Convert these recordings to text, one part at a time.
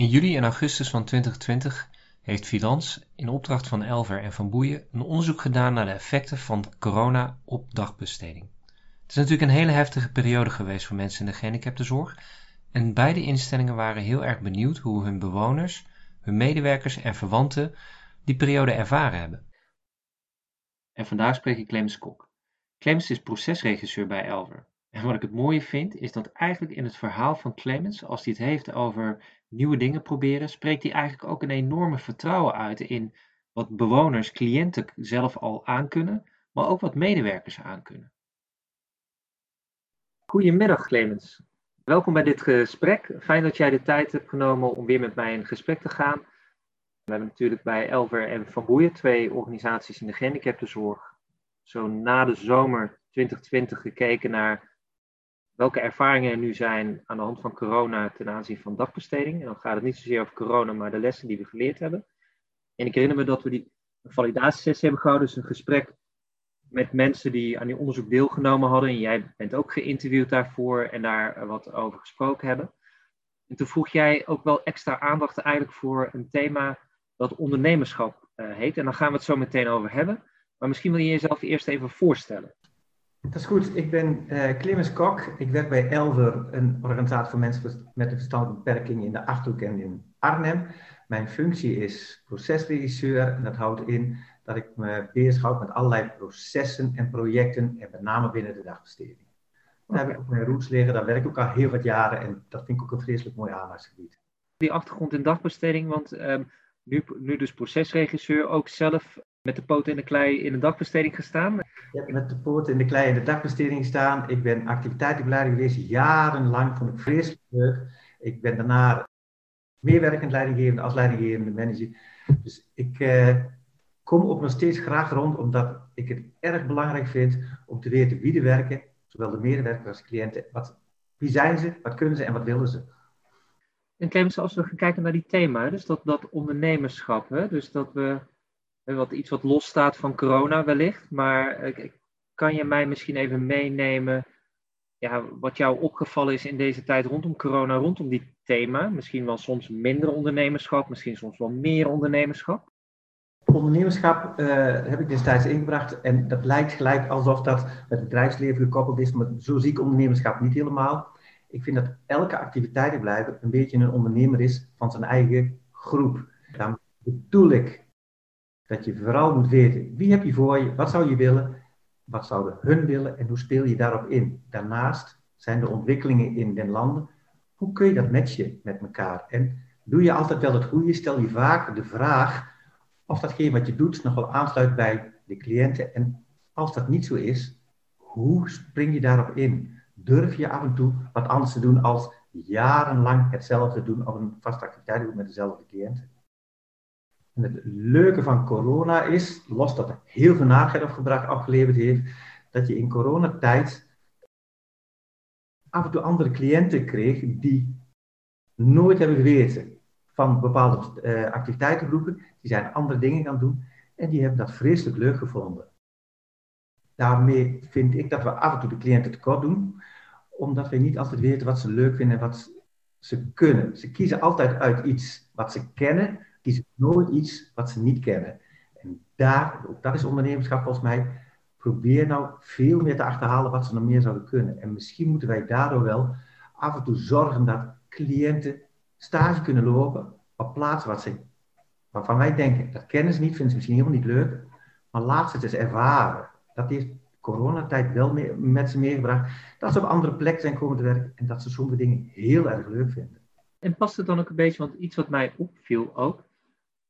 In juli en augustus van 2020 heeft Filans in opdracht van Elver en Van Boeien een onderzoek gedaan naar de effecten van corona op dagbesteding. Het is natuurlijk een hele heftige periode geweest voor mensen in de gehandicaptenzorg en beide instellingen waren heel erg benieuwd hoe hun bewoners, hun medewerkers en verwanten die periode ervaren hebben. En vandaag spreek ik Clemens Kok. Clemens is procesregisseur bij Elver. Wat ik het mooie vind, is dat eigenlijk in het verhaal van Clemens, als hij het heeft over nieuwe dingen proberen, spreekt hij eigenlijk ook een enorme vertrouwen uit in wat bewoners, cliënten zelf al aankunnen, maar ook wat medewerkers aankunnen. Goedemiddag Clemens. Welkom bij dit gesprek. Fijn dat jij de tijd hebt genomen om weer met mij in gesprek te gaan. We hebben natuurlijk bij Elver en Van Boeien, twee organisaties in de gehandicaptenzorg, zo na de zomer 2020 gekeken naar welke ervaringen er nu zijn aan de hand van corona ten aanzien van dagbesteding. En dan gaat het niet zozeer over corona, maar de lessen die we geleerd hebben. En ik herinner me dat we die validatiesessie hebben gehouden, dus een gesprek met mensen die aan die onderzoek deelgenomen hadden. En jij bent ook geïnterviewd daarvoor en daar wat over gesproken hebben. En toen vroeg jij ook wel extra aandacht eigenlijk voor een thema dat ondernemerschap uh, heet. En daar gaan we het zo meteen over hebben. Maar misschien wil je jezelf eerst even voorstellen. Dat is goed. Ik ben uh, Clemens Kok. Ik werk bij Elver, een organisatie voor mensen met een verstandelijke beperking in de Achterhoek en in Arnhem. Mijn functie is procesregisseur en dat houdt in dat ik me bezighoud met allerlei processen en projecten en met name binnen de dagbesteding. Daar heb ik ook mijn roots liggen, daar werk ik ook al heel wat jaren en dat vind ik ook een vreselijk mooi aandachtsgebied. Die achtergrond in dagbesteding, want um, nu, nu dus procesregisseur, ook zelf met de poten in de klei in de dagbesteding gestaan? Ik heb met de poten in de klei in de dagbesteding gestaan. Ik ben activiteitenbegeleider geweest, jarenlang, vond ik vreselijk leuk. Ik ben daarna meewerkend leidinggevende als leidinggevende manager. Dus ik eh, kom ook nog steeds graag rond, omdat ik het erg belangrijk vind om te weten wie er werken, zowel de medewerkers als de cliënten. Wat, wie zijn ze, wat kunnen ze en wat willen ze? En Clemens, als we gaan kijken naar die thema, dus dat, dat ondernemerschap, hè? dus dat we wat, iets wat losstaat van corona wellicht. Maar eh, kan je mij misschien even meenemen ja, wat jou opgevallen is in deze tijd rondom corona, rondom die thema? Misschien wel soms minder ondernemerschap, misschien soms wel meer ondernemerschap? Ondernemerschap uh, heb ik destijds ingebracht en dat lijkt gelijk alsof dat het bedrijfsleven gekoppeld is, maar zo zie ik ondernemerschap niet helemaal. Ik vind dat elke activiteitenblijver een beetje een ondernemer is van zijn eigen groep. Dan bedoel ik dat je vooral moet weten, wie heb je voor je, wat zou je willen, wat zouden hun willen en hoe speel je daarop in. Daarnaast zijn de ontwikkelingen in den landen, hoe kun je dat matchen met elkaar? En doe je altijd wel het goede, stel je vaak de vraag of datgene wat je doet nog wel aansluit bij de cliënten. En als dat niet zo is, hoe spring je daarop in? Durf je af en toe wat anders te doen als jarenlang hetzelfde doen of een vaste activiteit doen met dezelfde cliënten? Het leuke van corona is, los dat heel veel narigheid opgebracht, opgeleverd heeft, dat je in coronatijd af en toe andere cliënten kreeg die nooit hebben geweten van bepaalde uh, activiteitengroepen. Die zijn andere dingen gaan doen en die hebben dat vreselijk leuk gevonden. Daarmee vind ik dat we af en toe de cliënten tekort doen, omdat we niet altijd weten wat ze leuk vinden en wat ze kunnen. Ze kiezen altijd uit iets wat ze kennen, kiezen nooit iets wat ze niet kennen. En daar, ook dat is ondernemerschap volgens mij, probeer nou veel meer te achterhalen wat ze nog meer zouden kunnen. En misschien moeten wij daardoor wel af en toe zorgen dat cliënten stage kunnen lopen op plaatsen wat ze, waarvan wij denken, dat kennen ze niet, vinden ze misschien helemaal niet leuk, maar laat ze het eens ervaren. Dat heeft coronatijd wel met ze meegebracht, dat ze op andere plekken zijn komen te werken en dat ze sommige dingen heel erg leuk vinden. En past het dan ook een beetje, want iets wat mij opviel ook,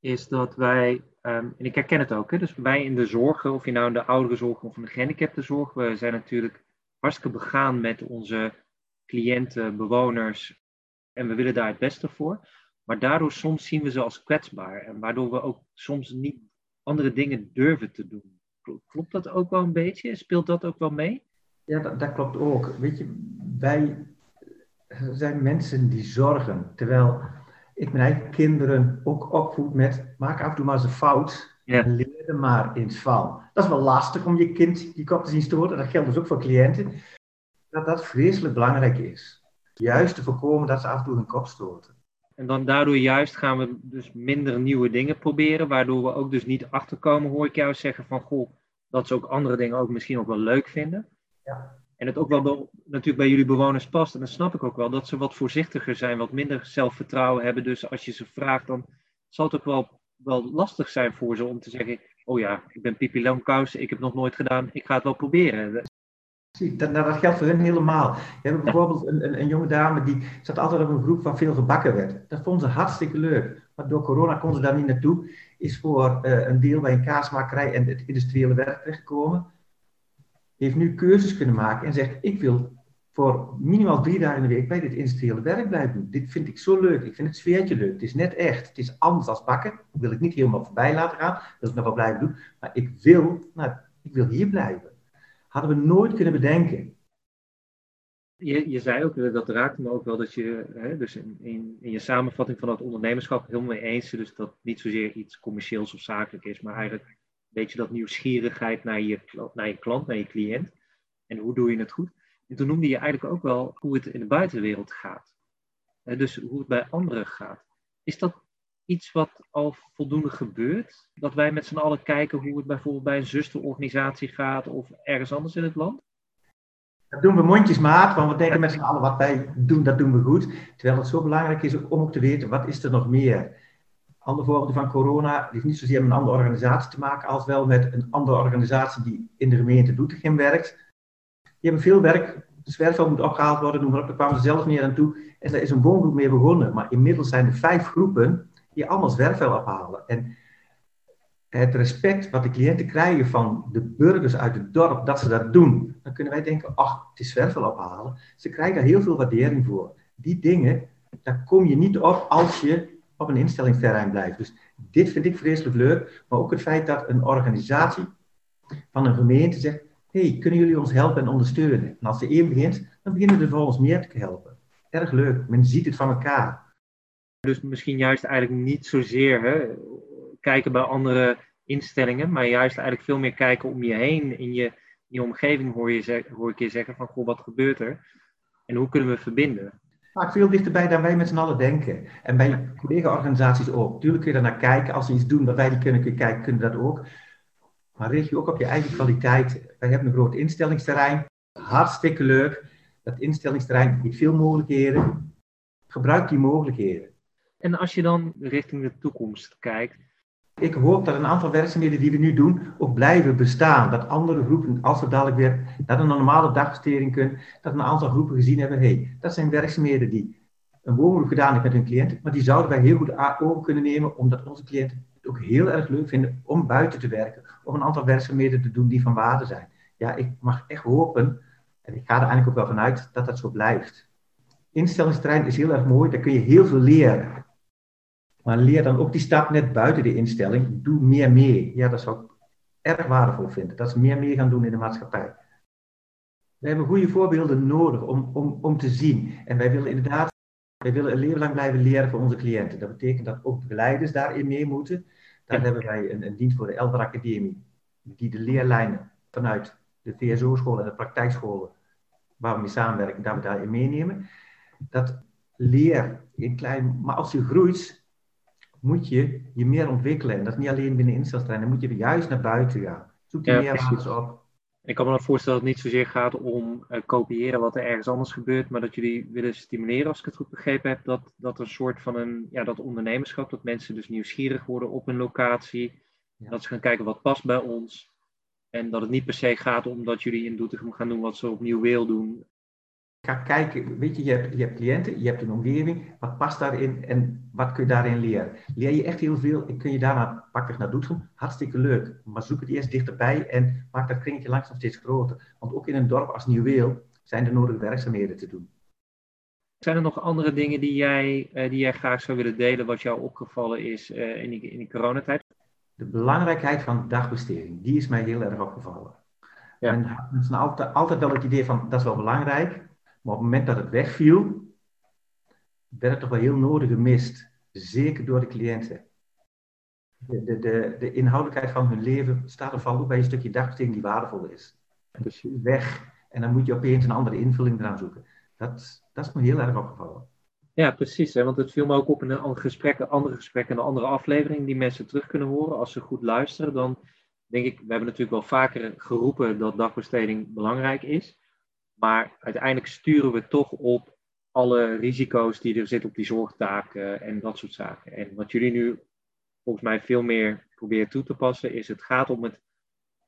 is dat wij, ehm, en ik herken het ook, hè, dus wij in de zorgen, of je nou in de ouderenzorg of in de gehandicaptenzorg, we zijn natuurlijk hartstikke begaan met onze cliënten, bewoners, en we willen daar het beste voor. Maar daardoor soms zien we ze als kwetsbaar, en waardoor we ook soms niet andere dingen durven te doen. Klopt dat ook wel een beetje? Speelt dat ook wel mee? Ja, dat, dat klopt ook. Weet je, wij zijn mensen die zorgen, terwijl ik mijn eigen kinderen ook opvoed met maak af en toe maar eens een fout en leer er maar eens van. Dat is wel lastig om je kind die kop te zien stoten, dat geldt dus ook voor cliënten. Dat dat vreselijk belangrijk is. Juist te voorkomen dat ze af en toe hun kop stoten. En dan daardoor juist gaan we dus minder nieuwe dingen proberen, waardoor we ook dus niet achterkomen, hoor ik jou zeggen van, goh, dat ze ook andere dingen ook misschien ook wel leuk vinden. Ja. En het ook wel natuurlijk bij jullie bewoners past. En dan snap ik ook wel dat ze wat voorzichtiger zijn, wat minder zelfvertrouwen hebben. Dus als je ze vraagt, dan zal het ook wel, wel lastig zijn voor ze om te zeggen: Oh ja, ik ben Pipi Langkous, ik heb nog nooit gedaan, ik ga het wel proberen. Dat, nou, dat geldt voor hen helemaal. We hebben bijvoorbeeld een, een, een, jonge dame die zat altijd op een groep waar veel gebakken werd. Dat vond ze hartstikke leuk. Maar door corona kon ze daar niet naartoe. Is voor uh, een deel bij een kaasmakerij en het industriële werk terechtgekomen heeft nu keuzes kunnen maken en zegt: Ik wil voor minimaal drie dagen in de week bij dit industriële werk blijven doen. Dit vind ik zo leuk. Ik vind het sfeertje leuk. Het is net echt. Het is anders als bakken. Dat wil ik niet helemaal voorbij laten gaan. Dat wil ik nog wel blijven doen. Maar ik wil, nou, ik wil hier blijven. Hadden we nooit kunnen bedenken. Je, je zei ook, dat raakte me ook wel, dat je hè, dus in, in, in, je samenvatting van dat ondernemerschap helemaal mee eens dus dat niet zozeer iets commercieels of zakelijk is, maar eigenlijk beetje dat nieuwsgierigheid naar je, naar je klant, naar je cliënt. En hoe doe je het goed? En toen noemde je eigenlijk ook wel hoe het in de buitenwereld gaat. Dus hoe het bij anderen gaat. Is dat iets wat al voldoende gebeurt? Dat wij met z'n allen kijken hoe het bijvoorbeeld bij een zusterorganisatie gaat of ergens anders in het land? Dat doen we mondjesmaat, want we denken met z'n allen wat wij doen, dat doen we goed. Terwijl het zo belangrijk is om ook te weten, wat is er nog meer? Ander voorbeeld van corona heeft niet zozeer met een andere organisatie te maken, als wel met een andere organisatie die in de gemeente Doetinchem werkt. Die hebben veel werk, de zwerfvuil moet opgehaald worden, noem maar op, daar kwamen ze zelf meer aan toe. En daar is een woongroep mee begonnen. Maar inmiddels zijn er vijf groepen die allemaal zwerfvuil ophalen. En het respect wat de cliënten krijgen van de burgers uit het dorp, dat ze dat doen, dan kunnen wij denken, ach, het is zwerfvuil ophalen. Ze krijgen daar heel veel waardering voor. Die dingen, daar kom je niet op als je op een instellingsterrein blijft. Dus dit vind ik vreselijk leuk, maar ook het feit dat een organisatie van een gemeente zegt, hey, kunnen jullie ons helpen en ondersteunen? En als de een begint, dan beginnen er volgens meer te helpen. Erg leuk, men ziet het van elkaar. Dus misschien juist eigenlijk niet zozeer hè, kijken bij andere instellingen, maar juist eigenlijk veel meer kijken om je heen, in je, in je omgeving hoor, je, hoor ik je zeggen van, goh, wat gebeurt er? En hoe kunnen we verbinden? Vaak veel dichterbij dan wij met z'n allen denken. En bij collega-organisaties ook. Tuurlijk kun je daar naar kijken. Als ze iets doen wat wij niet kunnen, kun je kijken, kunnen dat ook. Maar richt je ook op je eigen kwaliteit. Wij hebben een groot instellingsterrein. Hartstikke leuk. Dat instellingsterrein biedt veel mogelijkheden. Gebruik die mogelijkheden. En als je dan richting de toekomst kijkt, ik hoop dat een aantal werkzaamheden die we nu doen ook blijven bestaan. Dat andere groepen, als we dadelijk weer naar een normale dagbesteding kunnen, dat een aantal groepen gezien hebben, hey, dat zijn werkzaamheden die een woongroep gedaan heeft met hun cliënten, maar die zouden wij heel goed over kunnen nemen, omdat onze cliënten het ook heel erg leuk vinden om buiten te werken, of een aantal werkzaamheden te doen die van waarde zijn. Ja, ik mag echt hopen, en ik ga er eigenlijk ook wel vanuit, dat dat zo blijft. Instellingsterrein is heel erg mooi, daar kun je heel veel leren. Maar leer dan ook die stap net buiten de instelling. Doe meer mee. Ja, dat zou ik erg waardevol vinden. Dat ze meer mee gaan doen in de maatschappij. We hebben goede voorbeelden nodig om, om, om te zien. En wij willen inderdaad wij willen een leven lang blijven leren voor onze cliënten. Dat betekent dat ook begeleiders daarin mee moeten. Daar hebben wij een, een dienst voor de Elder Academie, die de leerlijnen vanuit de VSO-scholen en de praktijkscholen, waar we mee samenwerken, daar we daarin meenemen. Dat leer in klein, maar als je groeit, moet je je meer ontwikkelen. En dat is niet alleen binnen instelstrein, dan moet je juist naar buiten gaan. Zoek die ja, meerwaardes op. Ik kan me dan voorstellen dat het niet zozeer gaat om uh, kopiëren wat er ergens anders gebeurt, maar dat jullie willen stimuleren, als ik het goed begrepen heb, dat, dat een soort van een, ja, dat ondernemerschap, dat mensen dus nieuwsgierig worden op een locatie, dat ze gaan kijken wat past bij ons. En dat het niet per se gaat om dat jullie in Doetinchem gaan doen wat ze opnieuw wil doen. Ga kijken, weet je, je hebt, je hebt cliënten, je hebt een omgeving, wat past daarin en wat kun je daarin leren? Leer je echt heel veel en kun je daarna pakken naar Doetinchem, hartstikke leuk. Maar zoek het eerst dichterbij en maak dat kringetje langzaam steeds groter. Want ook in een dorp als Nieuweel zijn er nodige werkzaamheden te doen. Zijn er nog andere dingen die jij, eh, die jij graag zou willen delen, wat jou opgevallen is uh, in, die, in die coronatijd? De belangrijkheid van dagbesteding, die is mij heel erg opgevallen. Ja. En mensen altijd, altijd wel het idee van, dat is wel belangrijk, maar op het moment dat het wegviel, werd het toch wel heel nodig gemist. Zeker door de cliënten. De, de, de, de inhoudelijkheid van hun leven staat er valt ook bij een stukje dagbesteding die waardevol is. Dus weg en dan moet je opeens een andere invulling eraan zoeken. Dat, dat is me heel erg opgevallen. Ja, precies. Hè? Want het viel me ook op in een andere gesprek, andere gesprekken en een andere aflevering die mensen terug kunnen horen. Als ze goed luisteren, dan denk ik, we hebben natuurlijk wel vaker geroepen dat dagbesteding belangrijk is. Maar uiteindelijk sturen we toch op alle risico's die er zitten op die zorgtaken en dat soort zaken. En wat jullie nu volgens mij veel meer proberen toe te passen, is het gaat om het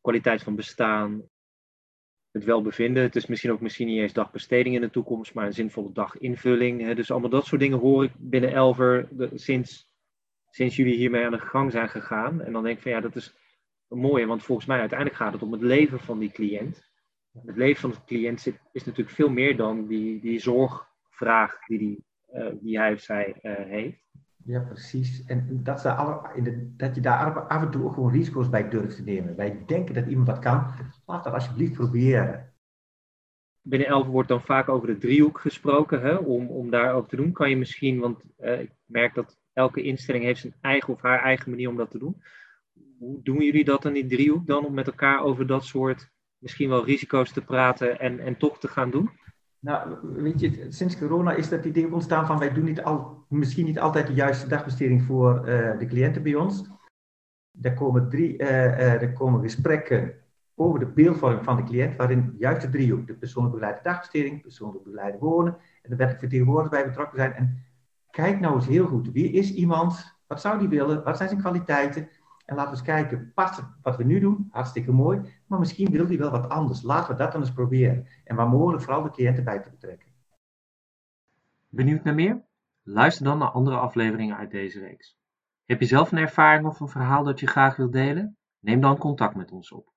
kwaliteit van bestaan, het welbevinden. Het is misschien ook misschien niet eens dagbesteding in de toekomst, maar een zinvolle daginvulling. Dus allemaal dat soort dingen hoor ik binnen Elver sinds, sinds jullie hiermee aan de gang zijn gegaan. En dan denk ik van ja, dat is mooi, want volgens mij uiteindelijk gaat het om het leven van die cliënt. Het leven van de cliënt zit, is natuurlijk veel meer dan die, die zorgvraag die, die, uh, die hij of zij uh, heeft. Ja, precies. En dat, dat je daar af en toe ook gewoon risico's bij durft te nemen. Wij denken dat iemand dat kan. Laat dat alsjeblieft proberen. Binnen Elf wordt dan vaak over de driehoek gesproken. Hè? Om, om daar ook te doen, kan je misschien, want uh, ik merk dat elke instelling heeft zijn eigen of haar eigen manier om dat te doen. Hoe doen jullie dat dan in die driehoek dan? Om met elkaar over dat soort misschien wel risico's te praten en, en toch te gaan doen? Nou, weet je, sinds corona is dat idee ontstaan van wij doen niet al, misschien niet altijd de juiste dagbesteding voor uh, de cliënten bij ons. Er komen, drie, uh, uh, er komen gesprekken over de beeldvorming van de cliënt, waarin juist de driehoek, de persoonlijk begeleide dagbesteding, persoonlijk begeleide wonen en de wettelijk bij betrokken zijn. En kijk nou eens heel goed, wie is iemand, wat zou die willen, wat zijn zijn kwaliteiten en laten we eens kijken, past wat we nu doen? Hartstikke mooi. Maar misschien wil hij wel wat anders. Laten we dat dan eens proberen. En waar mogelijk vooral de cliënten bij te betrekken. Benieuwd naar meer? Luister dan naar andere afleveringen uit deze reeks. Heb je zelf een ervaring of een verhaal dat je graag wilt delen? Neem dan contact met ons op.